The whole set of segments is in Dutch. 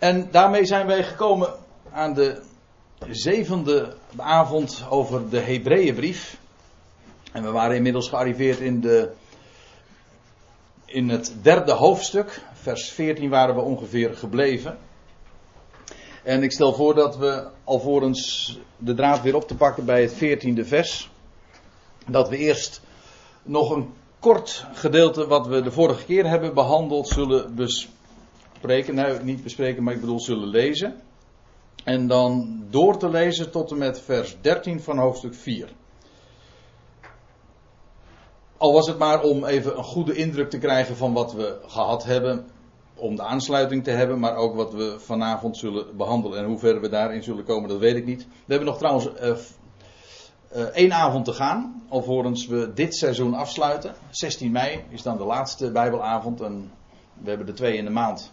En daarmee zijn wij gekomen aan de zevende avond over de Hebreeënbrief. En we waren inmiddels gearriveerd in, de, in het derde hoofdstuk. Vers 14 waren we ongeveer gebleven. En ik stel voor dat we alvorens de draad weer op te pakken bij het veertiende vers. Dat we eerst nog een kort gedeelte wat we de vorige keer hebben behandeld zullen bespreken. Nou, niet bespreken, maar ik bedoel zullen lezen. En dan door te lezen tot en met vers 13 van hoofdstuk 4. Al was het maar om even een goede indruk te krijgen van wat we gehad hebben. Om de aansluiting te hebben, maar ook wat we vanavond zullen behandelen. En hoe ver we daarin zullen komen, dat weet ik niet. We hebben nog trouwens uh, uh, één avond te gaan. Alvorens we dit seizoen afsluiten. 16 mei is dan de laatste Bijbelavond. En we hebben er twee in de maand.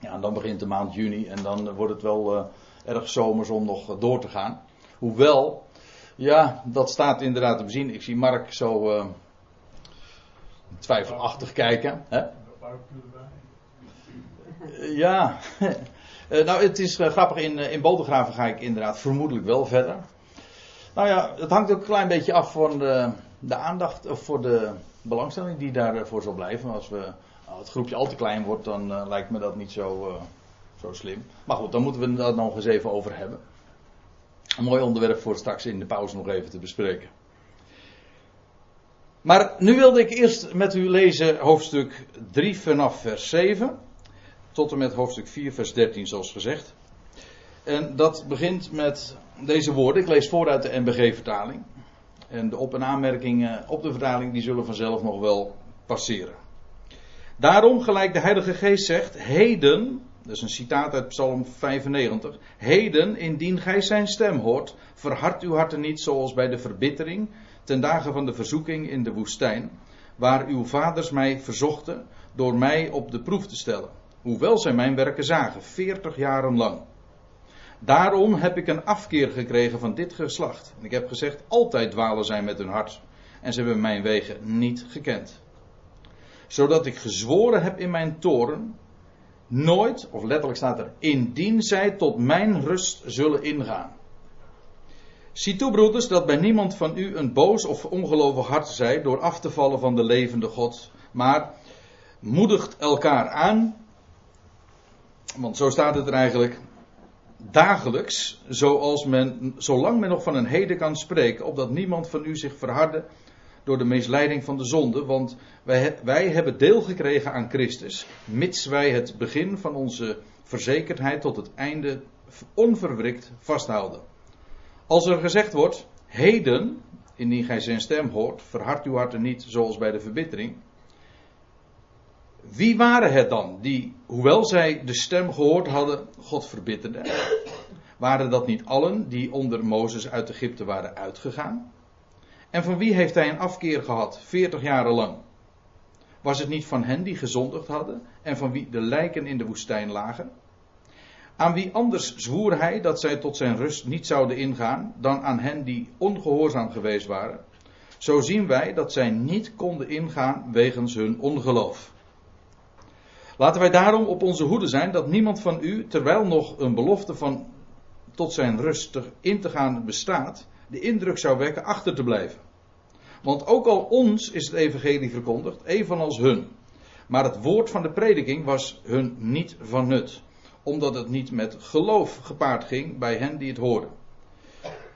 Ja, dan begint de maand juni. En dan wordt het wel uh, erg zomers om nog door te gaan. Hoewel, ja, dat staat inderdaad te bezien. Ik zie Mark zo twijfelachtig kijken. Hè? Ja, nou het is grappig, in, in Bodegraven ga ik inderdaad vermoedelijk wel verder. Nou ja, het hangt ook een klein beetje af van de, de aandacht, of voor de belangstelling die daarvoor zal blijven. Als we, nou, het groepje al te klein wordt, dan uh, lijkt me dat niet zo, uh, zo slim. Maar goed, dan moeten we het nog eens even over hebben. Een mooi onderwerp voor straks in de pauze nog even te bespreken. Maar nu wilde ik eerst met u lezen hoofdstuk 3 vanaf vers 7 tot en met hoofdstuk 4 vers 13 zoals gezegd. En dat begint met deze woorden. Ik lees vooruit de NBG vertaling. En de op- en aanmerkingen op de vertaling die zullen vanzelf nog wel passeren. Daarom, gelijk de Heilige Geest zegt, heden, dat is een citaat uit Psalm 95, heden, indien gij zijn stem hoort, verhard uw harten niet zoals bij de verbittering, ten dagen van de verzoeking in de woestijn, waar uw vaders mij verzochten door mij op de proef te stellen, hoewel zij mijn werken zagen, veertig jaren lang. Daarom heb ik een afkeer gekregen van dit geslacht. En ik heb gezegd, altijd dwalen zij met hun hart. En ze hebben mijn wegen niet gekend. Zodat ik gezworen heb in mijn toren, nooit, of letterlijk staat er, indien zij tot mijn rust zullen ingaan. Zie toe, broeders, dat bij niemand van u een boos of ongelovig hart zij door af te vallen van de levende God. Maar moedigt elkaar aan, want zo staat het er eigenlijk, dagelijks, zoals men, zolang men nog van een heden kan spreken, opdat niemand van u zich verharde door de misleiding van de zonde, want wij, wij hebben deel gekregen aan Christus, mits wij het begin van onze verzekerdheid tot het einde onverwrikt vasthouden. Als er gezegd wordt, heden, indien gij zijn stem hoort, verhard uw harten niet zoals bij de verbittering. Wie waren het dan die, hoewel zij de stem gehoord hadden, God verbitterden? Waren dat niet allen die onder Mozes uit Egypte waren uitgegaan? En van wie heeft hij een afkeer gehad, veertig jaren lang? Was het niet van hen die gezondigd hadden en van wie de lijken in de woestijn lagen? Aan wie anders zwoer hij dat zij tot zijn rust niet zouden ingaan dan aan hen die ongehoorzaam geweest waren? Zo zien wij dat zij niet konden ingaan wegens hun ongeloof. Laten wij daarom op onze hoede zijn dat niemand van u, terwijl nog een belofte van tot zijn rust in te gaan bestaat, de indruk zou wekken achter te blijven. Want ook al ons is het evangelie verkondigd, evenals hun. Maar het woord van de prediking was hun niet van nut omdat het niet met geloof gepaard ging bij hen die het hoorden.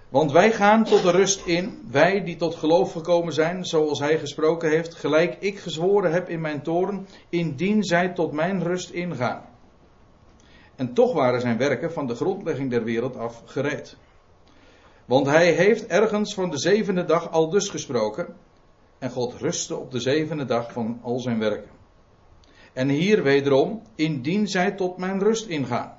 Want wij gaan tot de rust in, wij die tot geloof gekomen zijn, zoals hij gesproken heeft, gelijk ik gezworen heb in mijn toren, indien zij tot mijn rust ingaan. En toch waren zijn werken van de grondlegging der wereld af gereed. Want hij heeft ergens van de zevende dag al dus gesproken, en God rustte op de zevende dag van al zijn werken. En hier wederom, indien zij tot mijn rust ingaan.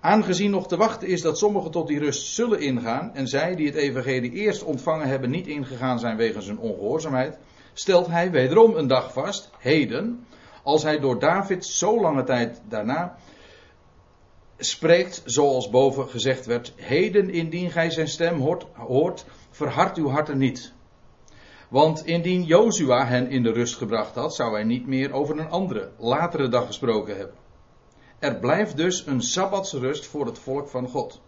Aangezien nog te wachten is dat sommigen tot die rust zullen ingaan, en zij die het evangelie eerst ontvangen hebben niet ingegaan zijn wegens hun ongehoorzaamheid, stelt hij wederom een dag vast, heden, als hij door David zo lange tijd daarna spreekt, zoals boven gezegd werd, heden indien gij zijn stem hoort, verhard uw harten niet. Want indien Jozua hen in de rust gebracht had, zou hij niet meer over een andere, latere dag gesproken hebben. Er blijft dus een sabbatsrust voor het volk van God.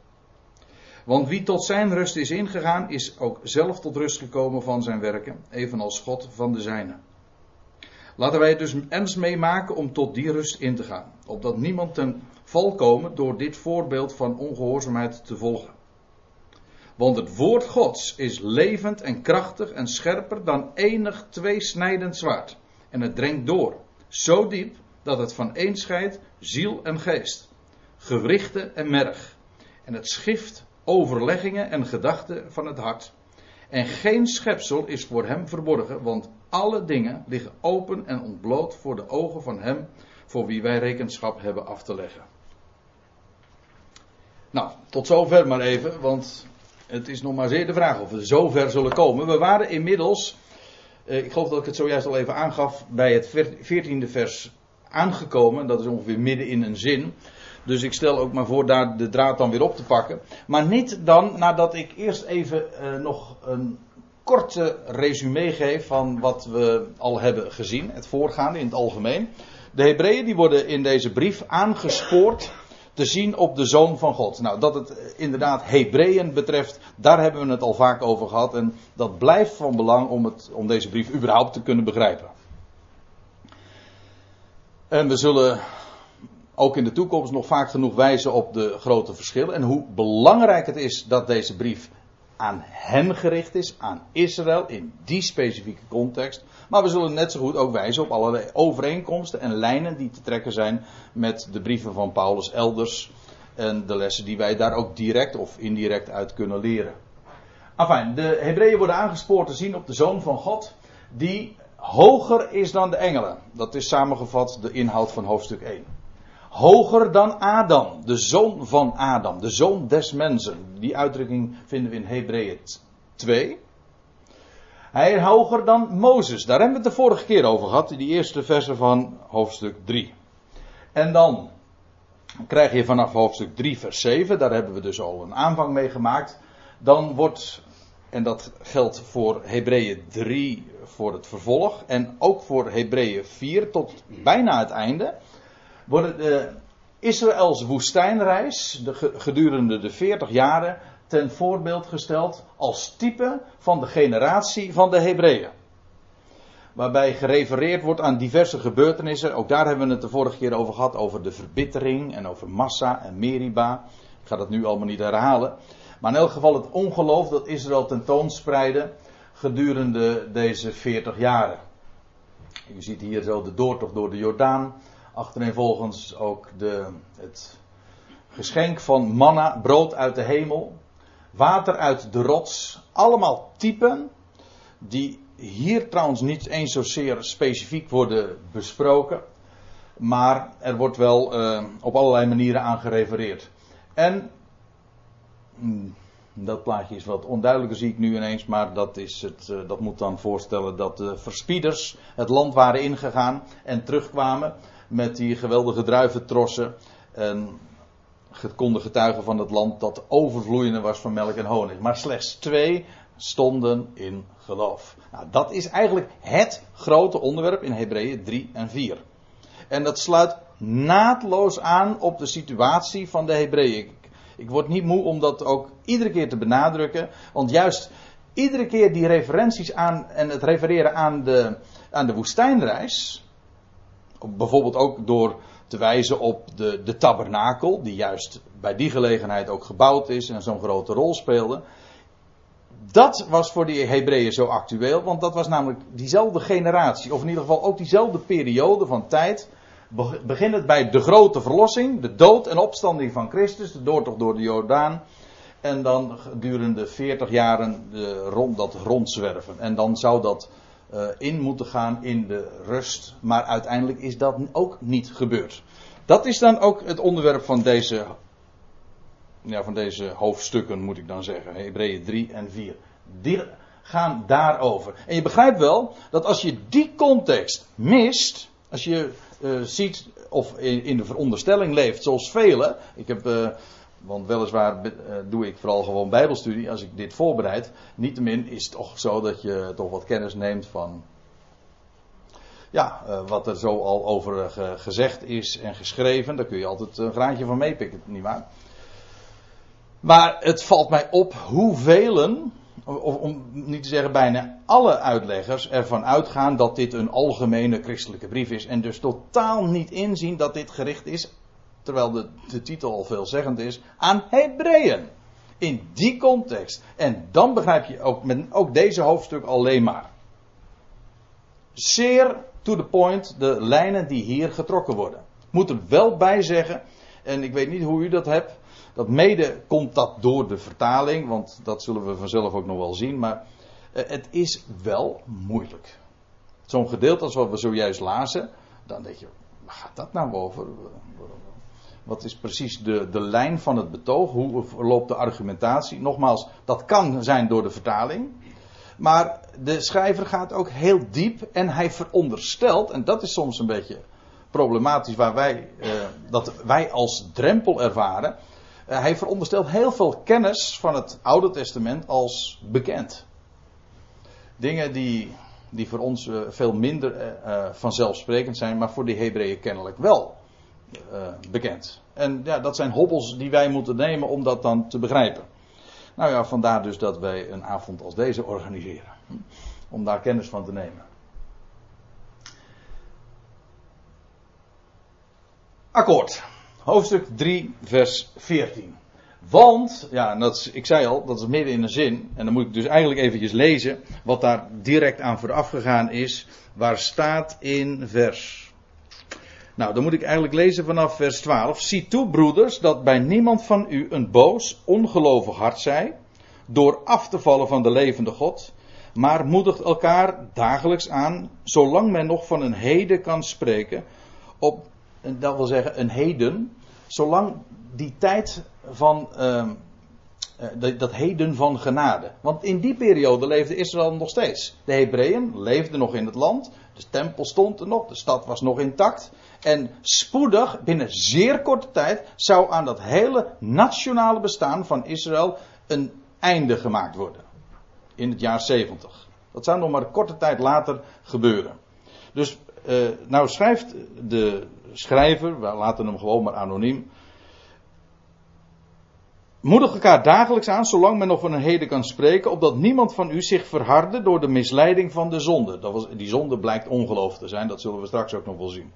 Want wie tot zijn rust is ingegaan, is ook zelf tot rust gekomen van zijn werken, evenals God van de zijne. Laten wij het dus ernst meemaken om tot die rust in te gaan, opdat niemand ten val komen door dit voorbeeld van ongehoorzaamheid te volgen. Want het woord Gods is levend en krachtig en scherper dan enig tweesnijdend zwaard. En het dringt door, zo diep dat het van een scheidt ziel en geest, gewrichten en merg. En het schift overleggingen en gedachten van het hart. En geen schepsel is voor hem verborgen, want alle dingen liggen open en ontbloot voor de ogen van hem voor wie wij rekenschap hebben af te leggen. Nou, tot zover maar even, want het is nog maar zeer de vraag of we zover zullen komen. We waren inmiddels, eh, ik geloof dat ik het zojuist al even aangaf, bij het veertiende vers aangekomen. Dat is ongeveer midden in een zin. Dus ik stel ook maar voor daar de draad dan weer op te pakken. Maar niet dan nadat ik eerst even eh, nog een korte resume geef van wat we al hebben gezien. Het voorgaande in het algemeen. De Hebreeën die worden in deze brief aangespoord te zien op de Zoon van God. Nou, dat het inderdaad Hebreeën betreft, daar hebben we het al vaak over gehad. En dat blijft van belang om, het, om deze brief überhaupt te kunnen begrijpen. En we zullen ook in de toekomst nog vaak genoeg wijzen op de grote verschillen. En hoe belangrijk het is dat deze brief aan hen gericht is, aan Israël, in die specifieke context. Maar we zullen net zo goed ook wijzen op allerlei overeenkomsten en lijnen die te trekken zijn met de brieven van Paulus elders. En de lessen die wij daar ook direct of indirect uit kunnen leren. Enfin, de Hebreeën worden aangespoord te zien op de Zoon van God, die hoger is dan de engelen. Dat is samengevat de inhoud van hoofdstuk 1 hoger dan Adam, de zoon van Adam, de zoon des mensen. Die uitdrukking vinden we in Hebreeën 2. Hij is hoger dan Mozes. Daar hebben we het de vorige keer over gehad, die eerste versen van hoofdstuk 3. En dan krijg je vanaf hoofdstuk 3, vers 7, daar hebben we dus al een aanvang mee gemaakt. Dan wordt, en dat geldt voor Hebreeën 3 voor het vervolg, en ook voor Hebreeën 4 tot bijna het einde wordt de Israëls woestijnreis de, gedurende de 40 jaren ten voorbeeld gesteld als type van de generatie van de Hebreeën. Waarbij gerefereerd wordt aan diverse gebeurtenissen. Ook daar hebben we het de vorige keer over gehad. Over de verbittering en over Massa en Meriba. Ik ga dat nu allemaal niet herhalen. Maar in elk geval het ongeloof dat Israël tentoonspreidde gedurende deze 40 jaren. U ziet hier zo de doortocht door de Jordaan. Achtereenvolgens ook de, het geschenk van manna, brood uit de hemel, water uit de rots. Allemaal typen die hier trouwens niet eens zozeer specifiek worden besproken. Maar er wordt wel uh, op allerlei manieren aan gerefereerd. En hmm, dat plaatje is wat onduidelijker, zie ik nu ineens. Maar dat, is het, uh, dat moet dan voorstellen dat de verspieders het land waren ingegaan en terugkwamen met die geweldige druiventrossen. En konden getuigen van het land dat overvloeiende was van melk en honing. Maar slechts twee stonden in geloof. Nou, dat is eigenlijk het grote onderwerp in Hebreeën 3 en 4. En dat sluit naadloos aan op de situatie van de Hebreeën. Ik, ik word niet moe om dat ook iedere keer te benadrukken. Want juist iedere keer die referenties aan en het refereren aan de, aan de woestijnreis bijvoorbeeld ook door te wijzen op de, de tabernakel, die juist bij die gelegenheid ook gebouwd is en zo'n grote rol speelde. Dat was voor die Hebreeën zo actueel, want dat was namelijk diezelfde generatie, of in ieder geval ook diezelfde periode van tijd. Beginnend bij de grote verlossing, de dood en opstanding van Christus, de doortocht door de Jordaan. En dan gedurende 40 jaren de, rond, dat rondzwerven. En dan zou dat uh, in moeten gaan in de rust. Maar uiteindelijk is dat ook niet gebeurd. Dat is dan ook het onderwerp van deze, ja, van deze hoofdstukken, moet ik dan zeggen. Hebreeën 3 en 4. Die gaan daarover. En je begrijpt wel dat als je die context mist. Als je uh, ziet of in, in, de veronderstelling leeft, zoals velen. Ik heb. Uh, want weliswaar eh, doe ik vooral gewoon bijbelstudie als ik dit voorbereid. Niettemin is het toch zo dat je toch wat kennis neemt van ja, uh, wat er zo al over ge gezegd is en geschreven, daar kun je altijd een graantje van meepikken, nietwaar? Maar het valt mij op hoeveel, of om niet te zeggen bijna alle uitleggers ervan uitgaan dat dit een algemene christelijke brief is. En dus totaal niet inzien dat dit gericht is, terwijl de, de titel al veelzeggend is, aan Hebreeën. In die context. En dan begrijp je ook, met ook deze hoofdstuk alleen maar. Zeer to the point de lijnen die hier getrokken worden. Moet er wel bij zeggen, en ik weet niet hoe u dat hebt, dat mede komt dat door de vertaling, want dat zullen we vanzelf ook nog wel zien, maar eh, het is wel moeilijk. Zo'n gedeelte als wat we zojuist lazen, dan denk je, waar gaat dat nou over? Wat is precies de, de lijn van het betoog? Hoe loopt de argumentatie? Nogmaals, dat kan zijn door de vertaling. Maar de schrijver gaat ook heel diep en hij veronderstelt, en dat is soms een beetje problematisch waar wij, eh, dat wij als drempel ervaren. Eh, hij veronderstelt heel veel kennis van het Oude Testament als bekend. Dingen die, die voor ons uh, veel minder uh, vanzelfsprekend zijn, maar voor de Hebreeën kennelijk wel bekend. En ja, dat zijn hobbels die wij moeten nemen om dat dan te begrijpen. Nou ja, vandaar dus dat wij een avond als deze organiseren. Om daar kennis van te nemen. Akkoord. Hoofdstuk 3, vers 14. Want, ja, dat ik zei al, dat is midden in een zin. En dan moet ik dus eigenlijk eventjes lezen wat daar direct aan vooraf gegaan is. Waar staat in vers. Nou, dan moet ik eigenlijk lezen vanaf vers 12. Zie toe, broeders, dat bij niemand van u een boos, ongelovig hart zij. Door af te vallen van de levende God. Maar moedigt elkaar dagelijks aan, zolang men nog van een heden kan spreken. Op dat wil zeggen een heden, zolang die tijd van uh, dat heden van genade. Want in die periode leefde Israël nog steeds. De Hebreeën leefden nog in het land, de tempel stond er nog, de stad was nog intact. En spoedig, binnen zeer korte tijd, zou aan dat hele nationale bestaan van Israël een einde gemaakt worden. In het jaar 70. Dat zou nog maar een korte tijd later gebeuren. Dus uh, nou schrijft de schrijver, we laten hem gewoon maar anoniem. Moedig elkaar dagelijks aan, zolang men nog van een heden kan spreken, opdat niemand van u zich verharde door de misleiding van de zonde. Dat was, die zonde blijkt ongeloof te zijn, dat zullen we straks ook nog wel zien.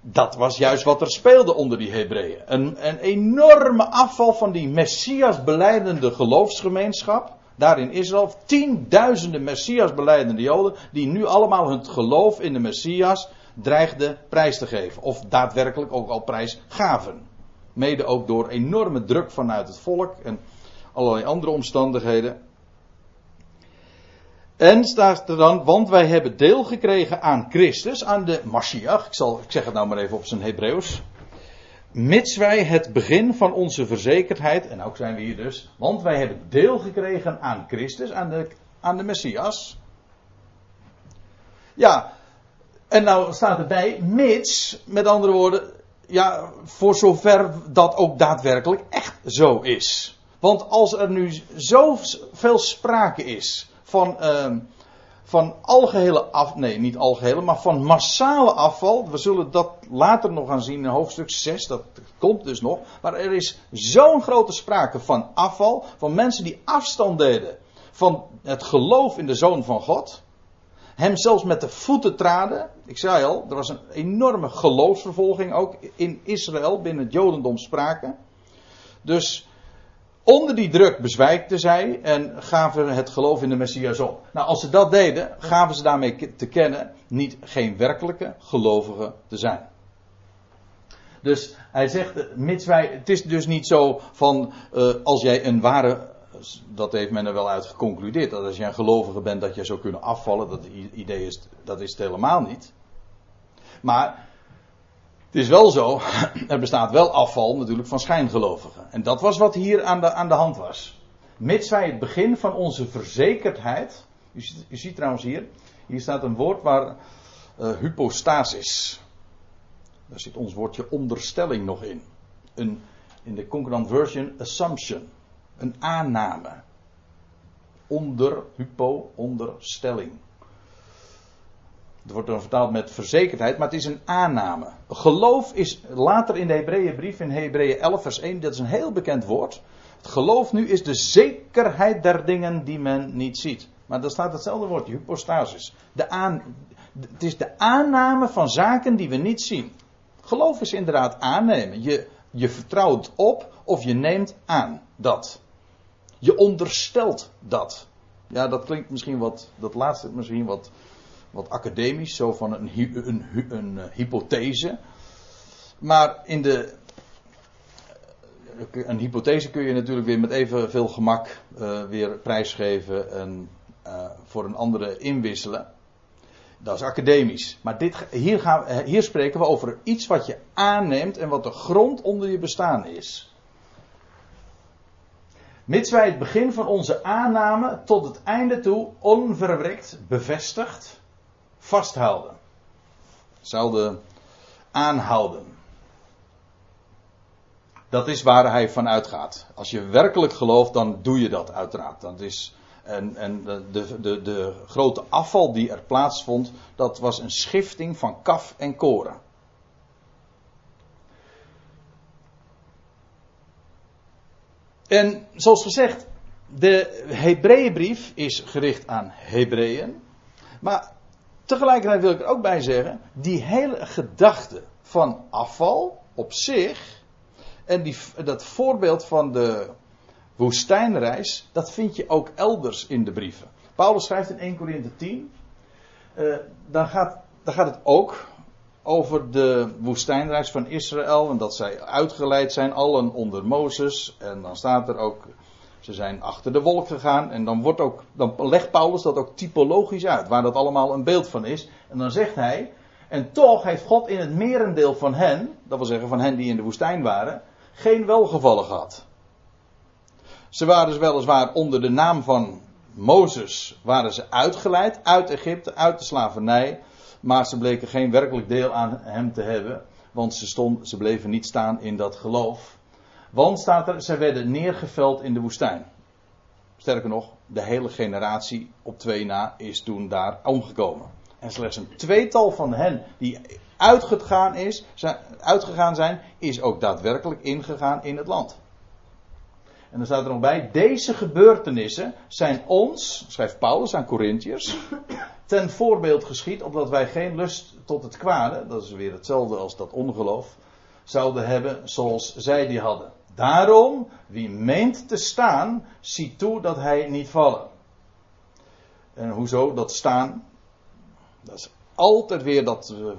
Dat was juist wat er speelde onder die Hebreeën. Een, een enorme afval van die Messias beleidende geloofsgemeenschap. Daar in Israël, tienduizenden Messias beleidende Joden, die nu allemaal hun geloof in de Messias dreigde prijs te geven. Of daadwerkelijk ook al prijs gaven. Mede ook door enorme druk vanuit het volk en allerlei andere omstandigheden. En staat er dan, want wij hebben deel gekregen aan Christus, aan de Mashiach. Ik, zal, ik zeg het nou maar even op zijn Hebreeuws. Mits wij het begin van onze verzekerdheid, en ook zijn we hier dus, want wij hebben deel gekregen aan Christus, aan de, aan de Messias. Ja, en nou staat erbij, mits, met andere woorden, ja, voor zover dat ook daadwerkelijk echt zo is. Want als er nu zoveel sprake is van, uh, van algehele af, nee, niet algehele, maar van massale afval. We zullen dat later nog gaan zien in hoofdstuk 6, dat komt dus nog. Maar er is zo'n grote sprake van afval, van mensen die afstand deden van het geloof in de Zoon van God hem zelfs met de voeten traden. Ik zei al, er was een enorme geloofsvervolging ook in Israël, binnen het Jodendom spraken. Dus onder die druk bezwijkten zij en gaven het geloof in de Messias op. Nou, als ze dat deden, gaven ze daarmee te kennen niet geen werkelijke gelovigen te zijn. Dus hij zegt, mits wij, het is dus niet zo van uh, als jij een ware dat heeft men er wel uit geconcludeerd. Dat als je een gelovige bent, dat je zou kunnen afvallen. Dat idee is, dat is het helemaal niet. Maar het is wel zo, er bestaat wel afval natuurlijk van schijngelovigen. En dat was wat hier aan de, aan de hand was. Mits wij het begin van onze verzekerdheid. U ziet, u ziet trouwens hier, hier staat een woord waar uh, hypostasis. Daar zit ons woordje onderstelling nog in. Een, in de concurrent version assumption. Een aanname. Onder, hypo, onderstelling. Het wordt dan vertaald met verzekerdheid, maar het is een aanname. Geloof is later in de Hebreeënbrief, in Hebreeën 11, vers 1, dat is een heel bekend woord. Het geloof nu is de zekerheid der dingen die men niet ziet. Maar daar staat hetzelfde woord, hypostasis. De aan, het is de aanname van zaken die we niet zien. Geloof is inderdaad aannemen. Je, je vertrouwt op of je neemt aan dat. Je onderstelt dat. Ja, dat klinkt misschien wat, dat laatste misschien wat, wat academisch, zo van een, een, een, eh, hypothese. Maar in de, een hypothese kun je natuurlijk weer met evenveel gemak uh, weer prijsgeven en voor een andere inwisselen. Dat is academisch. Maar dit, hier, gaan, hier spreken we over iets wat je aanneemt en wat de grond onder je bestaan is. Mits wij het begin van onze aanname tot het einde toe onverwrikt, bevestigd, vasthouden. Zouden aanhouden. Dat is waar hij van uitgaat. Als je werkelijk gelooft, dan doe je dat uiteraard. Dat is, en en de, de, de, grote afval die er plaatsvond, dat was een schifting van kaf en koren. En zoals gezegd, de Hebreeënbrief is gericht aan Hebreeën. Maar tegelijkertijd wil ik er ook bij zeggen, die hele gedachte van afval op zich, en die, dat voorbeeld van de woestijnreis, dat vind je ook elders in de brieven. Paulus schrijft in 1 Corinthië 10, uh, dan, gaat, dan gaat het ook over de woestijnreis van Israël. En dat zij uitgeleid zijn, allen onder Mozes. En dan staat er ook, ze zijn achter de wolk gegaan. En dan, wordt ook, dan legt Paulus dat ook typologisch uit, waar dat allemaal een beeld van is. En dan zegt hij, en toch heeft God in het merendeel van hen, dat wil zeggen van hen die in de woestijn waren, geen welgevallen gehad. Ze waren dus weliswaar onder de naam van Mozes, waren ze uitgeleid uit Egypte, uit de slavernij. Maar ze bleken geen werkelijk deel aan hem te hebben. Want ze, stond, ze bleven niet staan in dat geloof. Want staat er, zij werden neergeveld in de woestijn. Sterker nog, de hele generatie op twee na is toen daar omgekomen. En slechts een tweetal van hen die uitgegaan, is, uitgegaan zijn, is ook daadwerkelijk ingegaan in het land. En dan staat er nog bij, deze gebeurtenissen zijn ons, schrijft Paulus aan Corinthiërs, ten voorbeeld geschied, opdat wij geen lust tot het kwade, dat is weer hetzelfde als dat ongeloof, zouden hebben zoals zij die hadden. Daarom, wie meent te staan, ziet toe dat hij niet vallen. En hoezo dat staan? Dat is altijd weer dat, uh,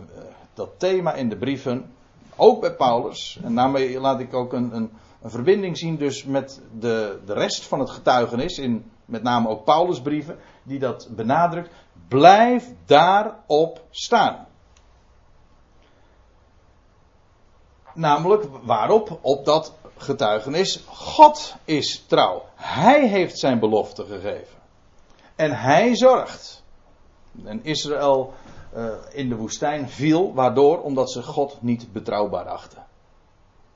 dat thema in de brieven, ook bij Paulus. En daarmee laat ik ook een, een, een verbinding zien dus met de, de rest van het getuigenis, in met name ook Paulus brieven, die dat benadrukt. Blijf daarop staan. Namelijk waarop? Op dat getuigenis. God is trouw. Hij heeft zijn belofte gegeven. En hij zorgt. En Israël uh, in de woestijn viel, waardoor? Omdat ze God niet betrouwbaar achten.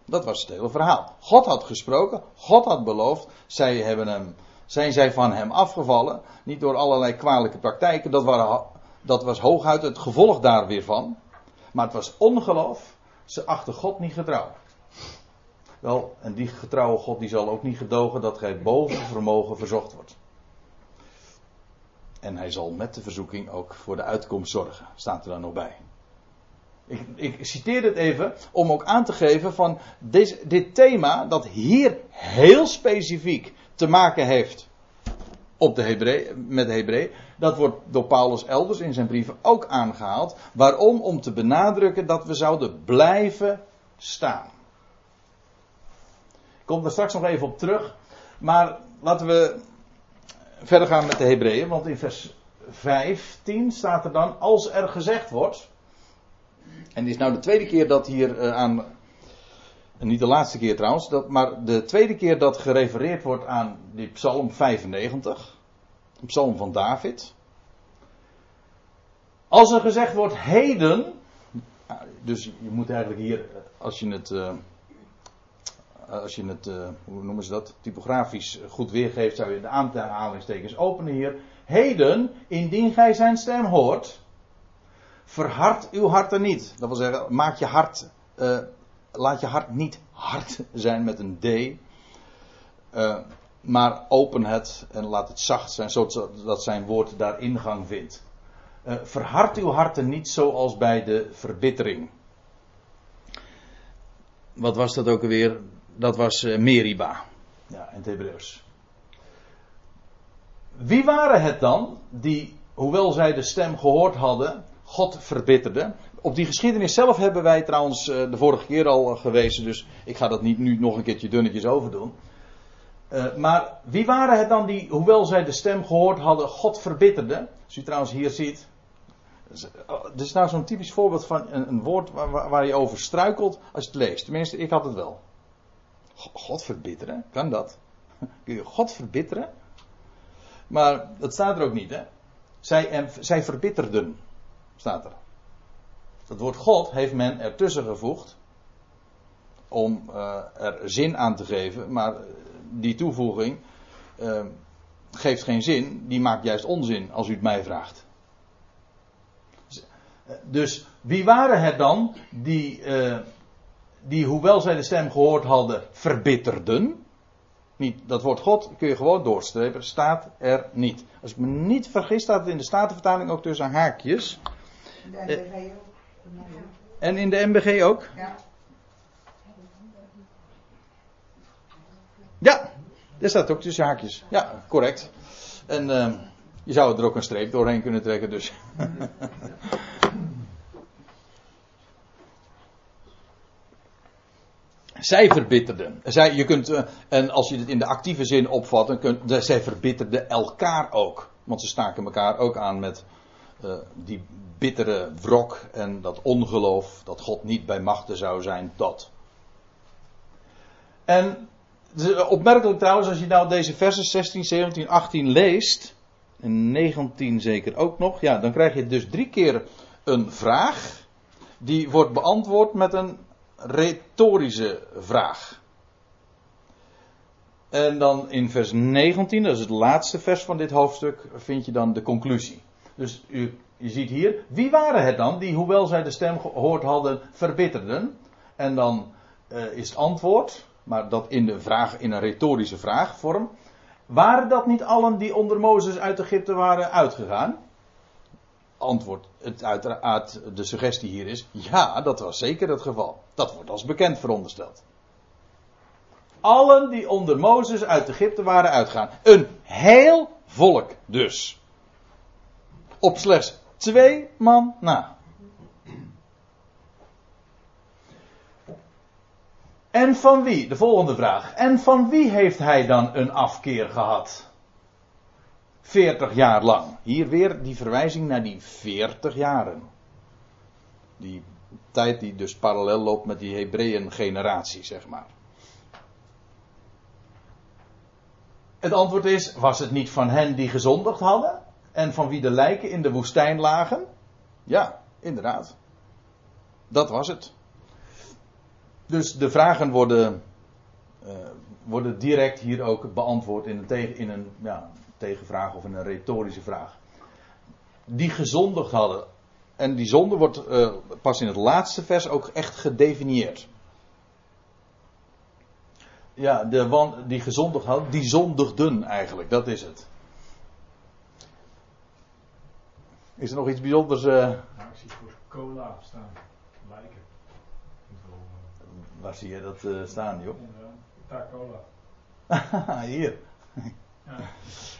Dat was het hele verhaal. God had gesproken, God had beloofd, zij hebben hem zijn zij van hem afgevallen. Niet door allerlei kwalijke praktijken. Dat, waren, dat was hooguit het gevolg daar weer van. Maar het was ongeloof. Ze achten God niet getrouw. Wel, en die getrouwe God die zal ook niet gedogen dat gij boven vermogen verzocht wordt. En hij zal met de verzoeking ook voor de uitkomst zorgen. Staat er dan nog bij. Ik, ik citeer dit even om ook aan te geven van dit thema dat hier heel specifiek te maken heeft op de Hebree, met de Hebree. Dat wordt door Paulus elders in zijn brieven ook aangehaald. Waarom? Om te benadrukken dat we zouden blijven staan. Ik kom daar straks nog even op terug. Maar laten we verder gaan met de Hebreeën. Want in vers 15 staat er dan, als er gezegd wordt. En dit is nou de tweede keer dat hier uh, aan niet de laatste keer trouwens, dat, maar de tweede keer dat gerefereerd wordt aan die Psalm 95, een psalm van David. Als er gezegd wordt heden, dus je moet eigenlijk hier, als je het, uh, als je het, uh, hoe noemen ze dat, typografisch goed weergeeft, zou je de aanhalingstekens openen hier. Heden, indien gij zijn stem hoort, verhard uw harten niet. Dat wil zeggen, maak je hart, uh, laat je hart niet hard zijn met een D. Maar open het en laat het zacht zijn, zodat zijn woord daar ingang vindt. Uh, verhard uw harten niet zoals bij de verbittering. Wat was dat ook alweer? Dat was uh, Meriba. Ja, in het Hebreeuws. Wie waren het dan die, hoewel zij de stem gehoord hadden, God verbitterden? Op die geschiedenis zelf hebben wij trouwens uh, de vorige keer al gewezen, dus ik ga dat niet nu nog een keertje dunnetjes overdoen. Uh, maar wie waren het dan die, hoewel zij de stem gehoord hadden, God verbitterden? Als u trouwens hier ziet. Dit is nou zo'n typisch voorbeeld van een, een woord waar, waar, je over struikelt als je het leest. Tenminste, ik had het wel. God verbitteren? Kan dat? Kun je God verbitteren? Maar dat staat er ook niet, hè? Zij, zij verbitterden, staat er. Dat woord God heeft men ertussen gevoegd. Om uh, er zin aan te geven, maar die toevoeging uh, geeft geen zin, die maakt juist onzin als u het mij vraagt. Dus wie waren het dan die, die, hoewel zij de stem gehoord hadden, verbitterden? Niet, dat woord God kun je gewoon doorstrepen, staat er niet. Als ik me niet vergis, staat het in de Statenvertaling ook tussen haakjes. In de MBG ook. En in de MBG ook? Ja. Ja, daar staat ook tussen haakjes. Ja, correct. En uh, je zou er ook een streep doorheen kunnen trekken, dus. zij verbitterden. Zij, je kunt, uh, en als je het in de actieve zin opvat, dan kun, zij verbitterden elkaar ook. Want ze staken elkaar ook aan met uh, die bittere wrok en dat ongeloof dat God niet bij machten zou zijn, dat. En opmerkelijk trouwens, als je nou deze versen 16, 17, 18 leest, en 19 zeker ook nog, ja, dan krijg je dus drie keer een vraag, die wordt beantwoord met een retorische vraag. En dan in vers 19, dat is het laatste vers van dit hoofdstuk, vind je dan de conclusie. Dus u, je ziet hier, wie waren het dan die, hoewel zij de stem gehoord hadden, verbitterden? En dan uh, is het antwoord, maar dat in, de vraag, in een retorische vraagvorm. Waren dat niet allen die onder Mozes uit Egypte waren uitgegaan? Antwoord, het uiteraard, de suggestie hier is, ja, dat was zeker het geval. Dat wordt als bekend verondersteld. Allen die onder Mozes uit Egypte waren uitgegaan. Een heel volk dus. Op slechts twee man na. En van wie? De volgende vraag. En van wie heeft hij dan een afkeer gehad? 40 jaar lang. Hier weer die verwijzing naar die 40 jaren. Die tijd die dus parallel loopt met die Hebreeën generatie, zeg maar. Het antwoord is, was het niet van hen die gezondigd hadden? En van wie de lijken in de woestijn lagen? Ja, inderdaad. Dat was het. Dus de vragen worden, uh, worden direct hier ook beantwoord in een, in een ja, tegenvraag of een retorische vraag. Die gezondigd hadden. En die zonde wordt uh, pas in het laatste vers ook echt gedefinieerd. Ja, de die gezondigd hadden, die zondigden eigenlijk, dat is het. Is er nog iets bijzonders? Uh... Nou, ik zie voor cola staan. Lijken. Waar zie je dat uh, staan, joh? Ja, cola. Hier.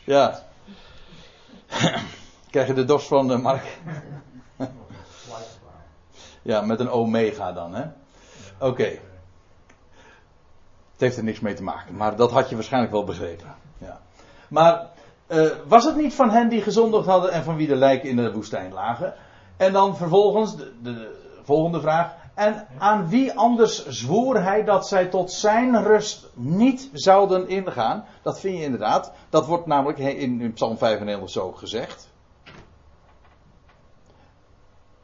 Ja. Krijg je de dorst van uh, Mark? ja, met een omega dan, hè? Oké. Het heeft er niks mee te maken, maar dat had je waarschijnlijk wel begrepen. Ja. Maar uh, was het niet van hen die gezondigd hadden en van wie de lijken in de woestijn lagen? En dan vervolgens de, de, de volgende vraag. En aan wie anders zwoer hij dat zij tot zijn rust niet zouden ingaan? Dat vind je inderdaad. Dat wordt namelijk in, Psalm 95 zo gezegd.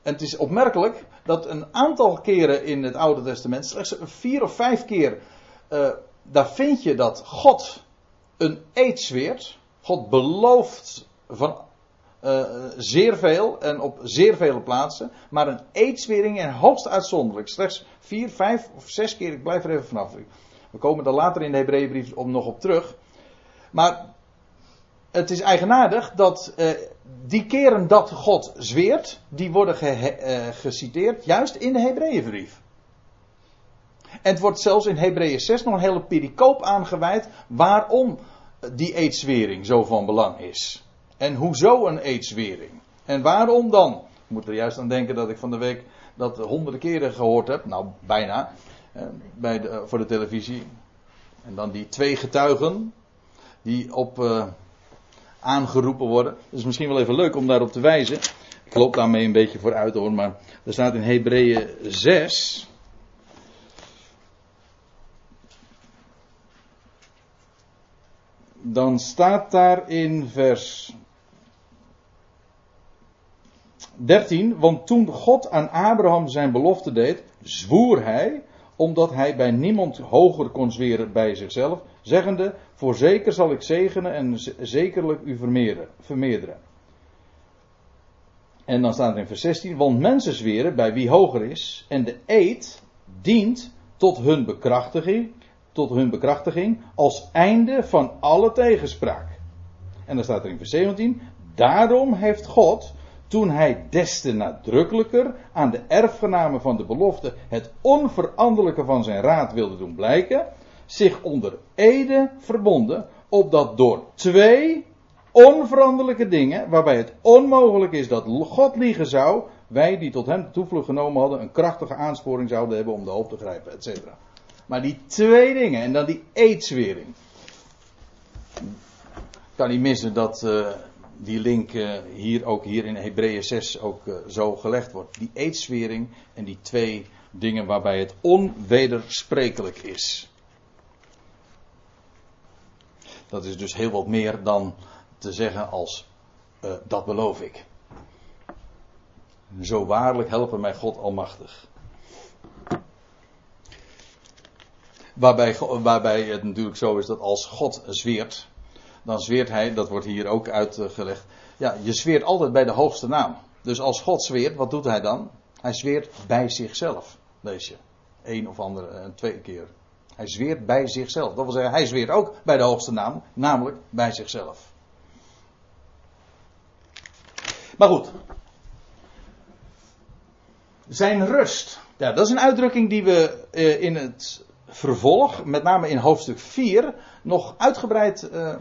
En het is opmerkelijk dat een aantal keren in het Oude Testament, slechts vier of vijf keer, uh, daar vind je dat God een eed zweert. God belooft van eh, zeer veel en op zeer vele plaatsen. Maar een eedswering en hoogst uitzonderlijk. Slechts vier, vijf of zes keer. Ik blijf er even vanaf. We komen er later in de Hebreeënbrief nog op terug. Maar het is eigenaardig dat uh, die keren dat God zweert, die worden ge, uh, geciteerd juist in de Hebreeënbrief. En het wordt zelfs in Hebreeën 6 nog een hele pericoop aangeweid waarom die eedswering zo van belang is. En hoezo een eedswering? En waarom dan? Ik moet er juist aan denken dat ik van de week dat honderden keren gehoord heb, nou bijna, eh, bij de, voor de televisie. En dan die twee getuigen die op uh, aangeroepen worden. Het is misschien wel even leuk om daarop te wijzen. Ik loop daarmee een beetje vooruit hoor, maar er staat in Hebreeën 6. Dan staat daar in vers 13, want toen God aan Abraham zijn belofte deed, zwoer hij, omdat hij bij niemand hoger kon zweren bij zichzelf, zeggende, voorzeker zal ik zegenen en zekerlijk u vermeerderen. En dan staat er in vers 16, want mensen zweren bij wie hoger is, en de eed dient tot hun bekrachtiging, tot hun bekrachtiging als einde van alle tegenspraak. En dan staat er in vers 17, daarom heeft God, toen hij des te nadrukkelijker aan de erfgenamen van de belofte het onveranderlijke van zijn raad wilde doen blijken, zich onder ede verbonden, opdat door twee onveranderlijke dingen, waarbij het onmogelijk is dat God liegen zou, wij die tot hem de toevlucht genomen hadden, een krachtige aansporing zouden hebben om de hoop te grijpen, etc. Maar die twee dingen en dan die eedswering. Ik kan niet missen dat uh, die link uh, hier ook hier in Hebreeën 6 ook uh, zo gelegd wordt. Die eedswering en die twee dingen waarbij het onwedersprekelijk is. Dat is dus heel wat meer dan te zeggen als dat beloof ik. Zo waarlijk helpen mij God Almachtig. Waarbij, waarbij het natuurlijk zo is dat als God zweert, dan zweert hij, dat wordt hier ook uitgelegd, ja, je zweert altijd bij de hoogste naam. Dus als God zweert, wat doet hij dan? Hij zweert bij zichzelf, lees je. Eén of andere, twee keer. Hij zweert bij zichzelf. Dat wil zeggen, hij zweert ook bij de hoogste naam, namelijk bij zichzelf. Maar goed. Zijn rust. Ja, dat is een uitdrukking die we in het vervolg, met name in hoofdstuk 4, nog uitgebreid uh,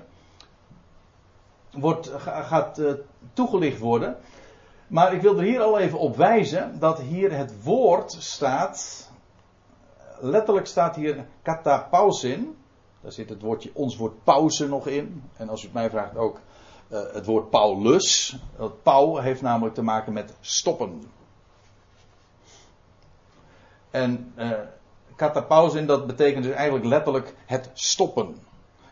wordt, gaat uh, toegelicht worden. Maar ik wil er hier al even op wijzen dat hier het woord staat. Letterlijk staat hier katapausin. Daar zit het woordje, ons woord pauze nog in. En als u het mij vraagt ook uh, het woord paulus. Dat pauw heeft namelijk te maken met stoppen. En katapausin, dat betekent dus eigenlijk letterlijk het stoppen.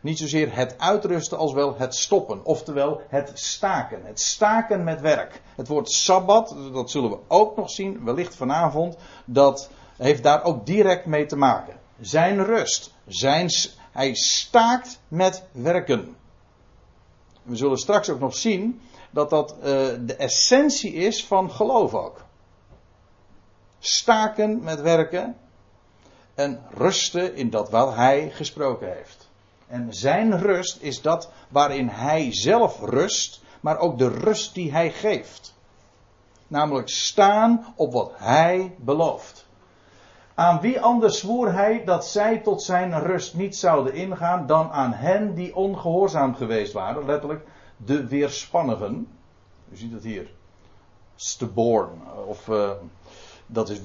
Niet zozeer het uitrusten als wel het stoppen. Oftewel het staken. Het staken met werk. Het woord sabbat, dat zullen we ook nog zien, wellicht vanavond. Dat heeft daar ook direct mee te maken. Zijn rust. Hij staakt met werken. We zullen straks ook nog zien dat dat uh, de essentie is van geloof ook. Staken met werken en rusten in dat wat hij gesproken heeft. En zijn rust is dat waarin hij zelf rust, maar ook de rust die hij geeft. Namelijk staan op wat hij belooft. Aan wie anders zwoer hij dat zij tot zijn rust niet zouden ingaan dan aan hen die ongehoorzaam geweest waren, letterlijk de weerspannigen. U ziet het hier. Stborn, of uh, dat is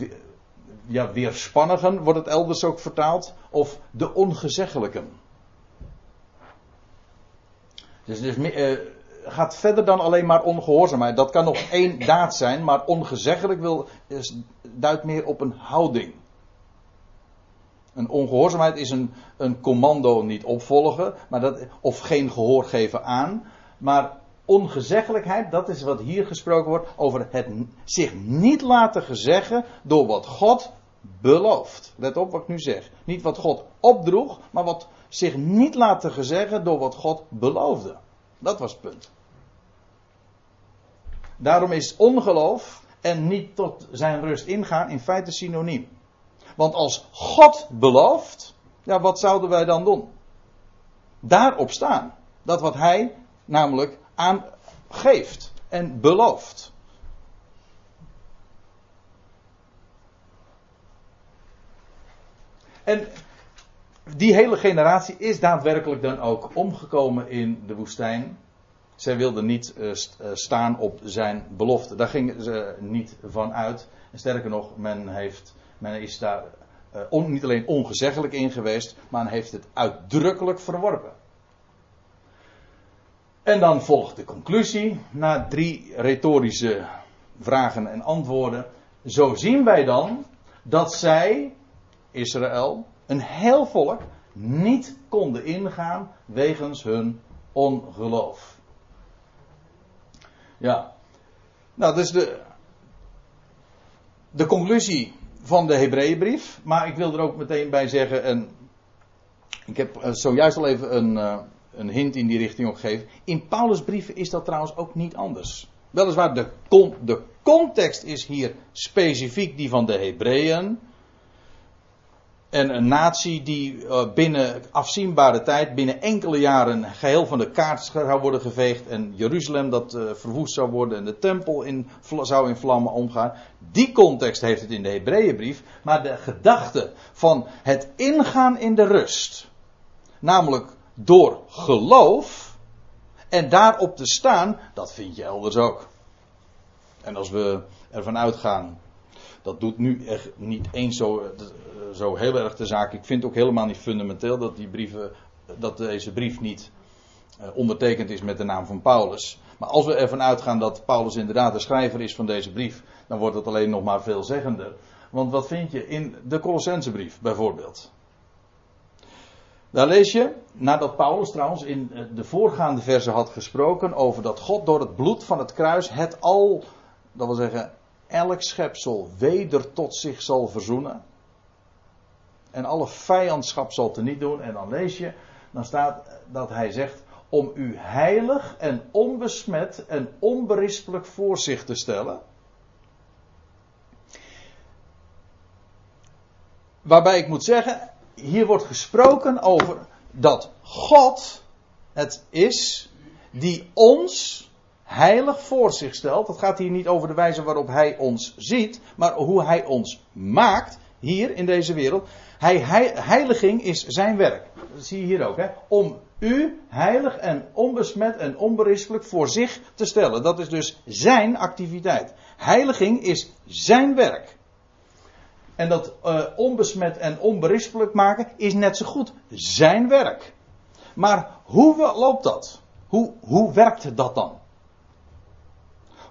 ja, weerspannigen wordt het elders ook vertaald, of de ongezeggelijken. Dus dus, gaat verder dan alleen maar ongehoorzaamheid. Dat kan nog één daad zijn, maar ongezeggelijk wil, duidt meer op een houding. Een ongehoorzaamheid is een, een commando niet opvolgen, maar dat, of geen gehoor geven aan. Maar ongezeggelijkheid, dat is wat hier gesproken wordt over het zich niet laten gezeggen door wat God belooft. Let op wat ik nu zeg. Niet wat God opdroeg, maar wat zich niet laten gezeggen door wat God beloofde. Dat was het punt. Daarom is ongeloof en niet tot zijn rust ingaan in feite synoniem. Want als God belooft, ja, wat zouden wij dan doen? Daarop staan. Dat wat hij namelijk aangeeft en belooft. En die hele generatie is daadwerkelijk dan ook omgekomen in de woestijn. Zij wilden niet uh, staan op zijn belofte. Daar gingen ze niet van uit. En sterker nog, men, heeft, men is daar niet alleen ongezeggelijk in geweest, maar men heeft het uitdrukkelijk verworpen. En dan volgt de conclusie, na drie retorische vragen en antwoorden. Zo zien wij dan dat zij, Israël, een heel volk, niet konden ingaan wegens hun ongeloof. Ja, nou, dat is de, de conclusie van de Hebreeënbrief. Maar ik wil er ook meteen bij zeggen, en ik heb eh, zojuist al even een, uh, een hint in die richting ook gegeven. In Paulus' brieven is dat trouwens ook niet anders. Weliswaar, de, de context is hier specifiek die van de Hebreeën. En een natie die uh, binnen afzienbare tijd, binnen enkele jaren, geheel van de kaart zou worden geveegd. En Jeruzalem dat uh, verwoest zou worden en de tempel in, zou in vlammen omgaan. Die context heeft het in de Hebreeënbrief. Maar de gedachte van het ingaan in de rust. Namelijk door geloof. En daarop te staan, dat vind je elders ook. En als we ervan uitgaan dat doet nu echt niet eens zo, zo heel erg de zaak. Ik vind ook helemaal niet fundamenteel dat die brieven, dat deze brief niet ondertekend is met de naam van Paulus. Maar als we ervan uitgaan dat Paulus inderdaad de schrijver is van deze brief, dan wordt het alleen nog maar veelzeggender. Want wat vind je in de Colossensebrief bijvoorbeeld? Daar lees je, nadat Paulus trouwens in de voorgaande verse had gesproken over dat God door het bloed van het kruis het al, dat wil zeggen, elk schepsel weder tot zich zal verzoenen. En alle vijandschap zal teniet doen. En dan lees je, dan staat dat hij zegt, om u heilig en onbesmet en onberispelijk voor zich te stellen. Waarbij ik moet zeggen, hier wordt gesproken over dat God het is die ons heilig voor zich stelt. Het gaat hier niet over de wijze waarop hij ons ziet, maar hoe hij ons maakt hier in deze wereld. Hij, heiliging is zijn werk. Dat zie je hier ook. Hè? Om u heilig en onbesmet en onberispelijk voor zich te stellen. Dat is dus zijn activiteit. Heiliging is zijn werk. En dat uh, onbesmet en onberispelijk maken is net zo goed zijn werk. Maar hoe loopt dat? Hoe, hoe werkt dat dan?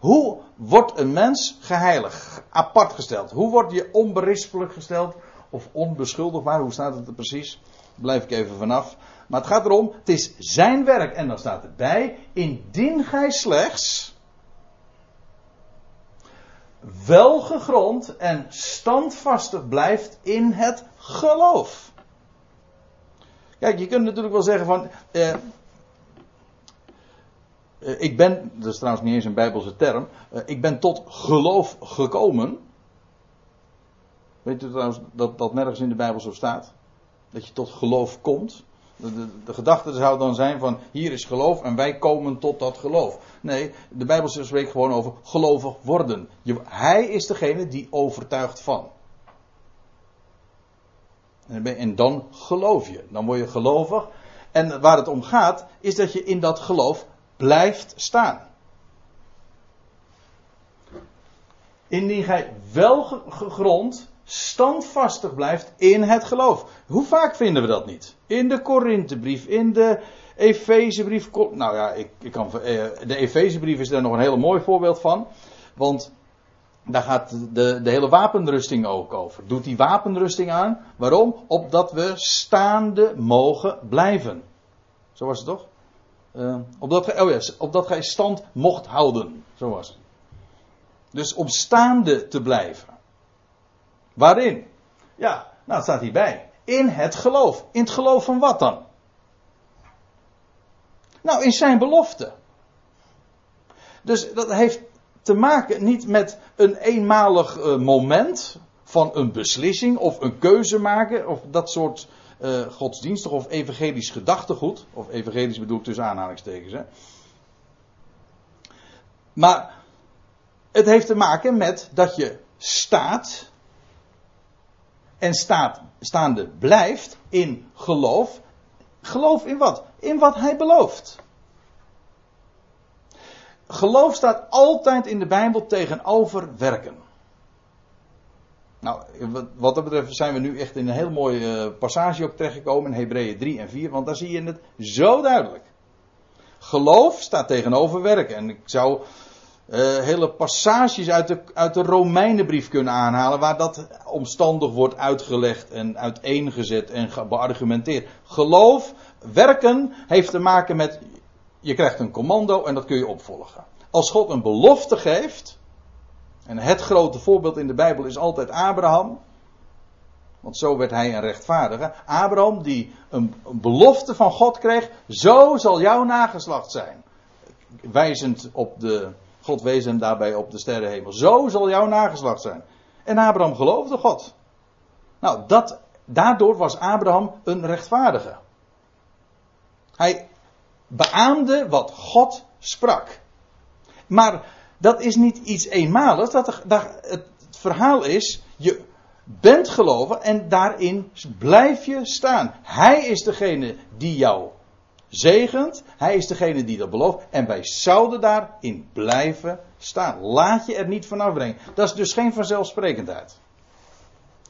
Hoe wordt een mens geheiligd, apart gesteld? Hoe word je onberispelijk gesteld of onbeschuldigbaar? Hoe staat het er precies? Blijf ik even vanaf. Maar het gaat erom, het is zijn werk. En dan staat erbij, indien gij slechts welgegrond en standvastig blijft in het geloof. Kijk, je kunt natuurlijk wel zeggen van, eh, ik ben, dat is trouwens niet eens een bijbelse term, uh, ik ben tot geloof gekomen. Weet u trouwens dat dat nergens in de Bijbel zo staat? Dat je tot geloof komt. De, gedachte zou dan zijn van hier is geloof en wij komen tot dat geloof. Nee, de Bijbel spreekt gewoon over gelovig worden. Hij is degene die overtuigt van. En, en dan geloof je. Dan word je gelovig. En waar het om gaat is dat je in dat geloof blijft staan. Indien gij wel gegrond, standvastig blijft in het geloof. Hoe vaak vinden we dat niet? In de Korinthebrief, in de Efezebrief. Nou ja, ik, ik kan, eh, de Efezebrief is daar nog een heel mooi voorbeeld van. Want daar gaat de, de hele wapenrusting ook over. Doet die wapenrusting aan. Waarom? Opdat we staande mogen blijven. Zo was het toch? Uh, opdat, gij, oh opdat gij stand mocht houden. Zo was het. Dus om staande te blijven. Waarin? Ja, nou het staat hierbij. In het geloof. In het geloof van wat dan? Nou, in zijn belofte. Dus dat heeft te maken niet met een eenmalig eh, moment van een beslissing of een keuze maken of dat soort uh, godsdienstig of evangelisch gedachtegoed. Of evangelisch bedoel ik tussen aanhalingstekens. Hè. Maar het heeft te maken met dat je staat en staat, staande blijft in geloof. Geloof in wat? In wat hij belooft. Geloof staat altijd in de Bijbel tegenover werken. Nou, wat dat betreft zijn we nu echt in een heel mooie eh, passage op terechtgekomen in Hebreeën 3 en 4, want daar zie je het zo duidelijk. Geloof staat tegenover werken. En ik zou uh, hele passages uit de, uit de Romeinenbrief kunnen aanhalen, waar dat omstandig wordt uitgelegd en uiteengezet en beargumenteerd. Geloof, werken, heeft te maken met, je krijgt een commando en dat kun je opvolgen. Als God een belofte geeft, en het grote voorbeeld in de Bijbel is altijd Abraham. Want zo werd hij een rechtvaardige. Abraham die een, belofte van God kreeg. Zo zal jouw nageslacht zijn. Wijzend op de. God wees hem daarbij op de sterrenhemel. Zo zal jouw nageslacht zijn. En Abraham geloofde God. Nou, dat, daardoor was Abraham een rechtvaardige. Hij beaamde wat God sprak. Maar dat is niet iets eenmaligs. Dat, dat, het verhaal is, je bent geloven en daarin blijf je staan. Hij is degene die jou zegent. Hij is degene die dat belooft. En wij zouden daarin blijven staan. Laat je er niet van afbrengen. Dat is dus geen vanzelfsprekendheid.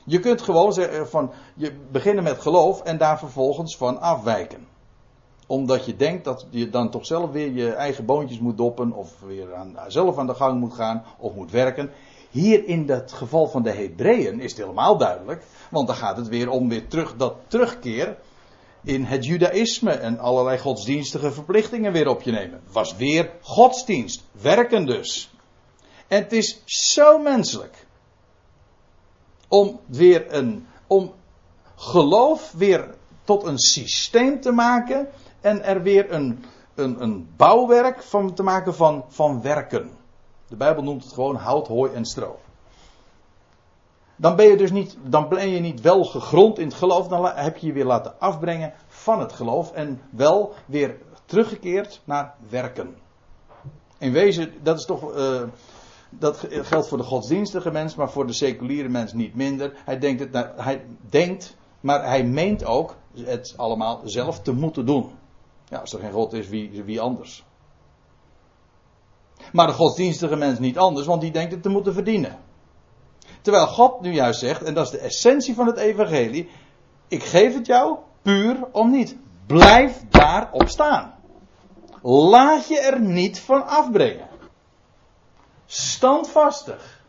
Je kunt gewoon zeggen van, je beginnen met geloof en daar vervolgens van afwijken omdat je denkt dat je dan toch zelf weer je eigen boontjes moet doppen. Of weer aan, zelf aan de gang moet gaan. Of moet werken. Hier in het geval van de Hebreeën is het helemaal duidelijk. Want dan gaat het weer om weer terug, dat terugkeer in het judaïsme. En allerlei godsdienstige verplichtingen weer op je nemen. Was weer godsdienst. Werken dus. En het is zo menselijk. Om weer een. Om geloof weer tot een systeem te maken en er weer een, een, een bouwwerk van te maken van, van werken. De Bijbel noemt het gewoon hout, hooi en stro. Dan ben je dus niet, dan ben je niet wel gegrond in het geloof, dan heb je je weer laten afbrengen van het geloof en wel weer teruggekeerd naar werken. In wezen, dat is toch, uh, dat geldt voor de godsdienstige mens, maar voor de seculiere mens niet minder. Hij denkt, het, hij denkt, maar hij meent ook het allemaal zelf te moeten doen. Ja, als er geen God is, wie, wie anders? Maar de godsdienstige mens niet anders, want die denkt het te moeten verdienen. Terwijl God nu juist zegt, en dat is de essentie van het evangelie, ik geef het jou puur om niet. Blijf daarop staan. Laat je er niet van afbrengen. Standvastig.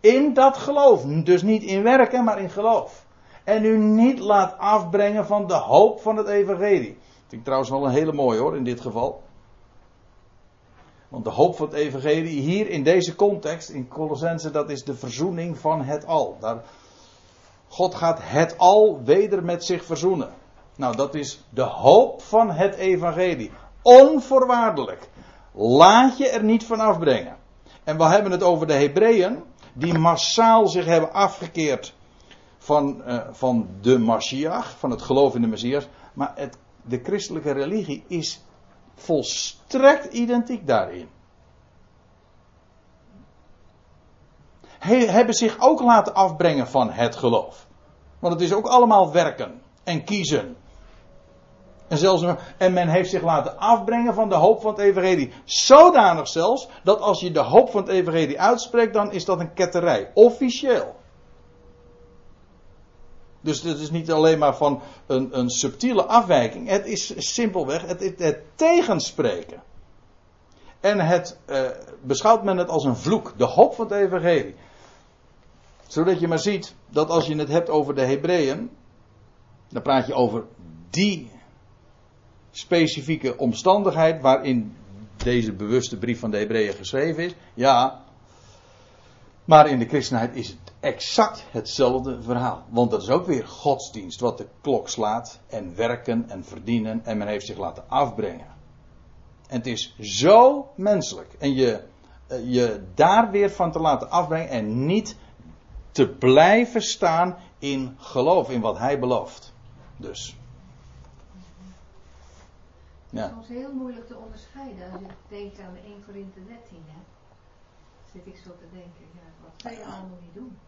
In dat geloof. Dus niet in werken, maar in geloof. En u niet laat afbrengen van de hoop van het evangelie. Vind ik trouwens wel een hele mooie hoor, in dit geval. Want de hoop van het evangelie hier in deze context, in Colossense, dat is de verzoening van het al. Daar, God gaat het al weder met zich verzoenen. Nou, dat is de hoop van het evangelie. Onvoorwaardelijk. Laat je er niet van afbrengen. En we hebben het over de Hebreeën, die massaal zich hebben afgekeerd van, uh, van de Mashiach, van het geloof in de Messias. Maar het de christelijke religie is volstrekt identiek daarin. He, hebben zich ook laten afbrengen van het geloof. Want het is ook allemaal werken en kiezen. En, zelfs, en men heeft zich laten afbrengen van de hoop van het evangelie. Zodanig zelfs, dat als je de hoop van het evangelie uitspreekt, dan is dat een ketterij. Officieel. Dus het is niet alleen maar van een, een subtiele afwijking. Het is simpelweg het, het, tegenspreken. En het eh, beschouwt men het als een vloek. De hoop van het evangelie. Zodat je maar ziet dat als je het hebt over de Hebreeën. Dan praat je over die specifieke omstandigheid waarin deze bewuste brief van de Hebreeën geschreven is. Ja. Maar in de christenheid is het exact hetzelfde verhaal. Want dat is ook weer godsdienst wat de klok slaat. En werken en verdienen. En men heeft zich laten afbrengen. En het is zo menselijk. En je eh, je daar weer van te laten afbrengen en niet te blijven staan in geloof, in wat hij belooft. Dus. Het is heel moeilijk te onderscheiden als je denkt aan de 1 Korinthe 13. Hè? Zit ik zo te denken, ja, wat zou je allemaal niet doen?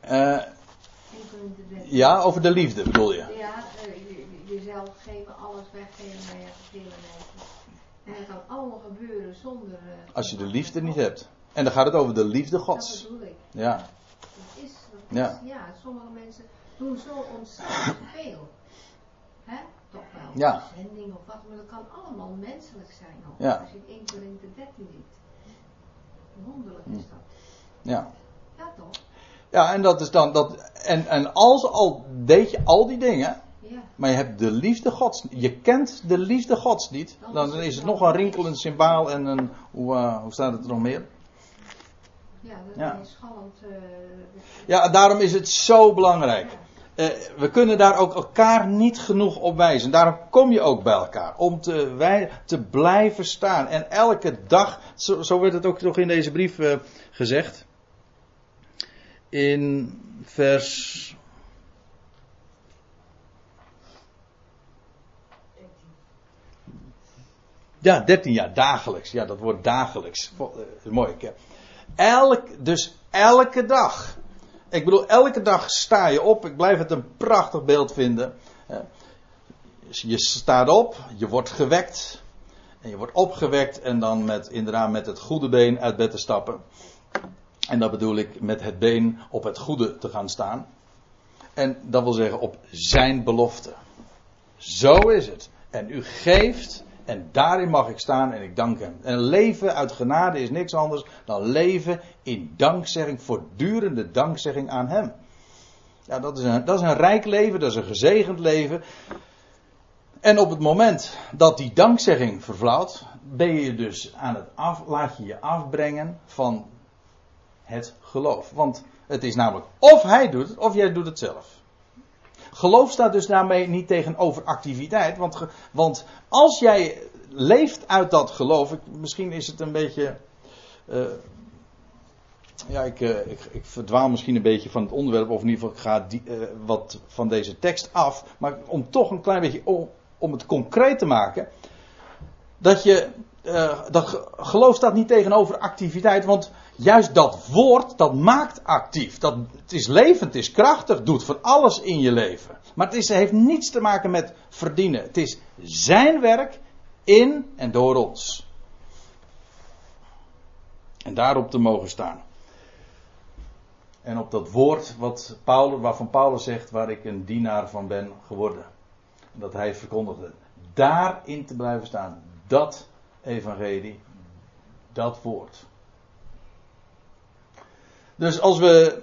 Eh, 1 Korinthe 13. ja, over de liefde bedoel je. Ja, eh, je- je- jezelf geven, alles weggeven naar je gelegenheid. En dat kan allemaal gebeuren zonder. eh, Als je de liefde niet hebt. En dan gaat het over de liefde Dat Gods. bedoel ik. Ja, Dat is, dat is, Ja. ja. sommige mensen doen zo ontzettend veel. Hè? Toch wel. Ja. Zending of wat, maar dat kan allemaal menselijk zijn. Ook. Ja. Als je het 1 Korinthe 13 ziet. Wonderlijk is dat. ja. Ja, toch? Ja, en dat is dan dat. En, en als al deed je al die dingen. Ja. Maar je hebt de liefde Gods. Je kent de liefde Gods niet. Dan is het nog een rinkelend symbaal en een. Hoe, eh, hoe staat het er nog meer? Ja, dat Ja. is schallend. eh, Ja, daarom is het zo belangrijk. Eh, we kunnen daar ook elkaar niet genoeg op wijzen. Daarom kom je ook bij elkaar. Om te, wij, te blijven staan. En elke dag, zo, werd het ook nog in deze brief eh, gezegd. In vers. Ja, 13 jaar, dagelijks. Ja, dat wordt dagelijks. Eh, mooi. Elk, dus elke dag. Ik bedoel, elke dag sta je op. Ik blijf het een prachtig beeld vinden. Eh, Je staat op, je wordt gewekt. En je wordt opgewekt en dan met, inderdaad met het goede been uit bed te stappen. En dat bedoel ik met het been op het goede te gaan staan. En dat wil zeggen op zijn belofte. Zo is het. En u geeft en daarin mag ik staan en ik dank hem. En leven uit genade is niks anders dan leven in dankzegging, voortdurende dankzegging aan hem. Ja, dat is, een, dat is een rijk leven, dat is een gezegend leven. En op het moment dat die dankzegging vervlauwt, ben je dus aan het af, laat je je afbrengen van het geloof. Want het is namelijk of hij doet het, of jij doet het zelf. Geloof staat dus daarmee niet tegenover activiteit. Want, want als jij leeft uit dat geloof. Misschien is het een beetje. eh, ja, ik, eh, ik, ik verdwaal misschien een beetje van het onderwerp. Of in ieder geval, ik ga die, eh, wat van deze tekst af. Maar om toch een klein beetje. Om het concreet te maken. Dat je. Eh, dat ge- geloof staat niet tegenover activiteit. Want juist dat woord, dat maakt actief. Dat, het is levend, het is krachtig, doet van alles in je leven. Maar het is, heeft niets te maken met verdienen. Het is zijn werk in en door ons. En daarop te mogen staan. En op dat woord wat Paulus, waarvan Paulus zegt, waar ik een dienaar van ben geworden. Dat hij verkondigde. Daarin te blijven staan. Dat evangelie. Dat woord. Dus als we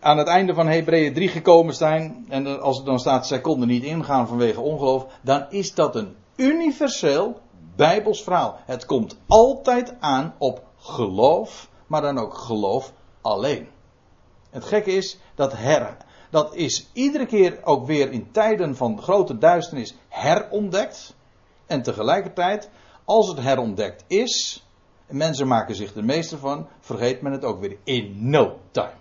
aan het einde van Hebreeën 3 gekomen zijn. En als er dan staat, zij konden niet ingaan vanwege ongeloof. Dan is dat een universeel Bijbels verhaal. Het komt altijd aan op geloof. Maar dan ook geloof alleen. Het gekke is dat her. Dat is iedere keer ook weer in tijden van grote duisternis herontdekt. En tegelijkertijd, als het herontdekt is, en mensen maken zich er meester van, vergeet men het ook weer in no time.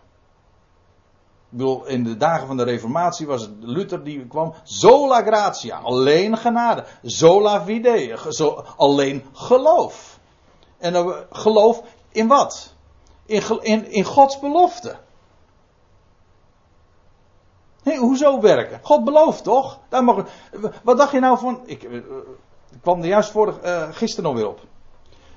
Ik bedoel, in de dagen van de Reformatie was het Luther die kwam. Sola gratia, alleen genade. Sola fide, alleen geloof. En dan geloof in wat? In, in, Gods belofte. Nee, hoezo werken? God belooft toch? Mag, wat dacht je nou van. Ik, eh, ik kwam er juist vorig, eh, gisteren nog weer op.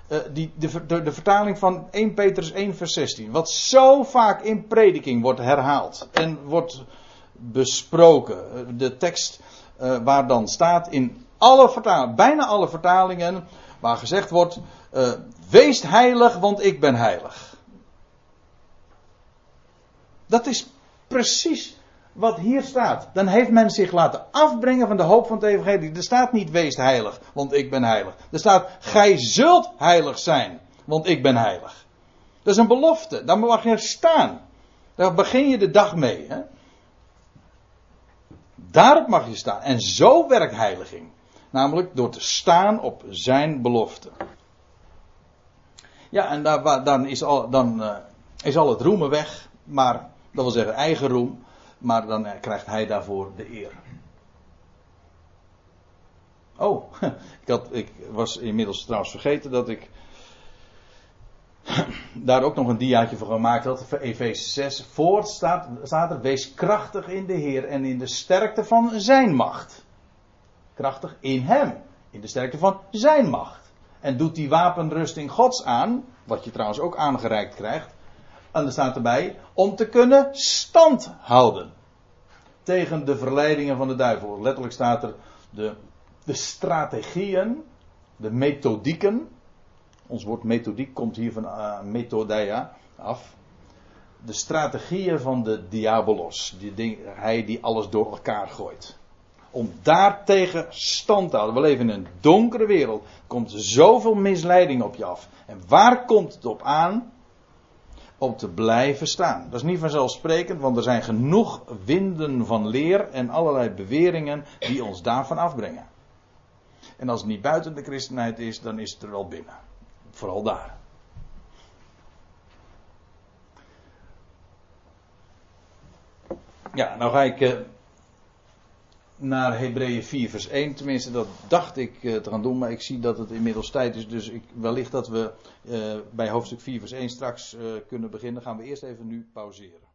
Eh, die, de, de, vertaling van 1 Petrus 1 vers 16. Wat zo vaak in prediking wordt herhaald. En wordt besproken. Eh, De tekst waar dan staat in alle vertalingen, bijna alle vertalingen. Waar gezegd wordt. wees heilig want ik ben heilig. Dat is precies wat hier staat. Dan heeft men zich laten afbrengen van de hoop van het evangelie. Er staat niet wees heilig, want ik ben heilig. Er staat gij zult heilig zijn, want ik ben heilig. Dat is een belofte. Daar mag je staan. Daar begin je de dag mee. Hè? Daarop mag je staan. En zo werkt heiliging. Namelijk door te staan op zijn belofte. Ja, en daar, dan, is al, dan uh, is al het roemen weg. Maar, dat wil zeggen eigen roem. Maar dan krijgt hij daarvoor de eer. Oh, ik, had, ik was inmiddels trouwens vergeten dat ik daar ook nog een diaatje van gemaakt had. Voor Efeze 6. Voort staat, staat er: Wees krachtig in de Heer en in de sterkte van zijn macht. Krachtig in hem. In de sterkte van zijn macht. En doet die wapenrusting Gods aan. Wat je trouwens ook aangereikt krijgt. En er staat erbij: om te kunnen stand houden. Tegen de verleidingen van de duivel. Letterlijk staat er de, de strategieën, de methodieken ons woord methodiek komt hier van uh, methodia af. De strategieën van de diabolos. Die ding, hij die alles door elkaar gooit. Om daartegen stand te houden. We leven in een donkere wereld. Er komt zoveel misleiding op je af. En waar komt het op aan? Om te blijven staan. Dat is niet vanzelfsprekend, want er zijn genoeg winden van leer en allerlei beweringen die ons daarvan afbrengen. En als het niet buiten de christenheid is, dan is het er wel binnen. Vooral daar. Ja, nou ga ik uh, naar Hebreeën 4 vers 1. Tenminste, dat dacht ik uh, te gaan doen, maar ik zie dat het inmiddels tijd is. Dus ik, wellicht dat we uh, bij hoofdstuk 4 vers 1 straks kunnen beginnen. Gaan we eerst even nu pauzeren.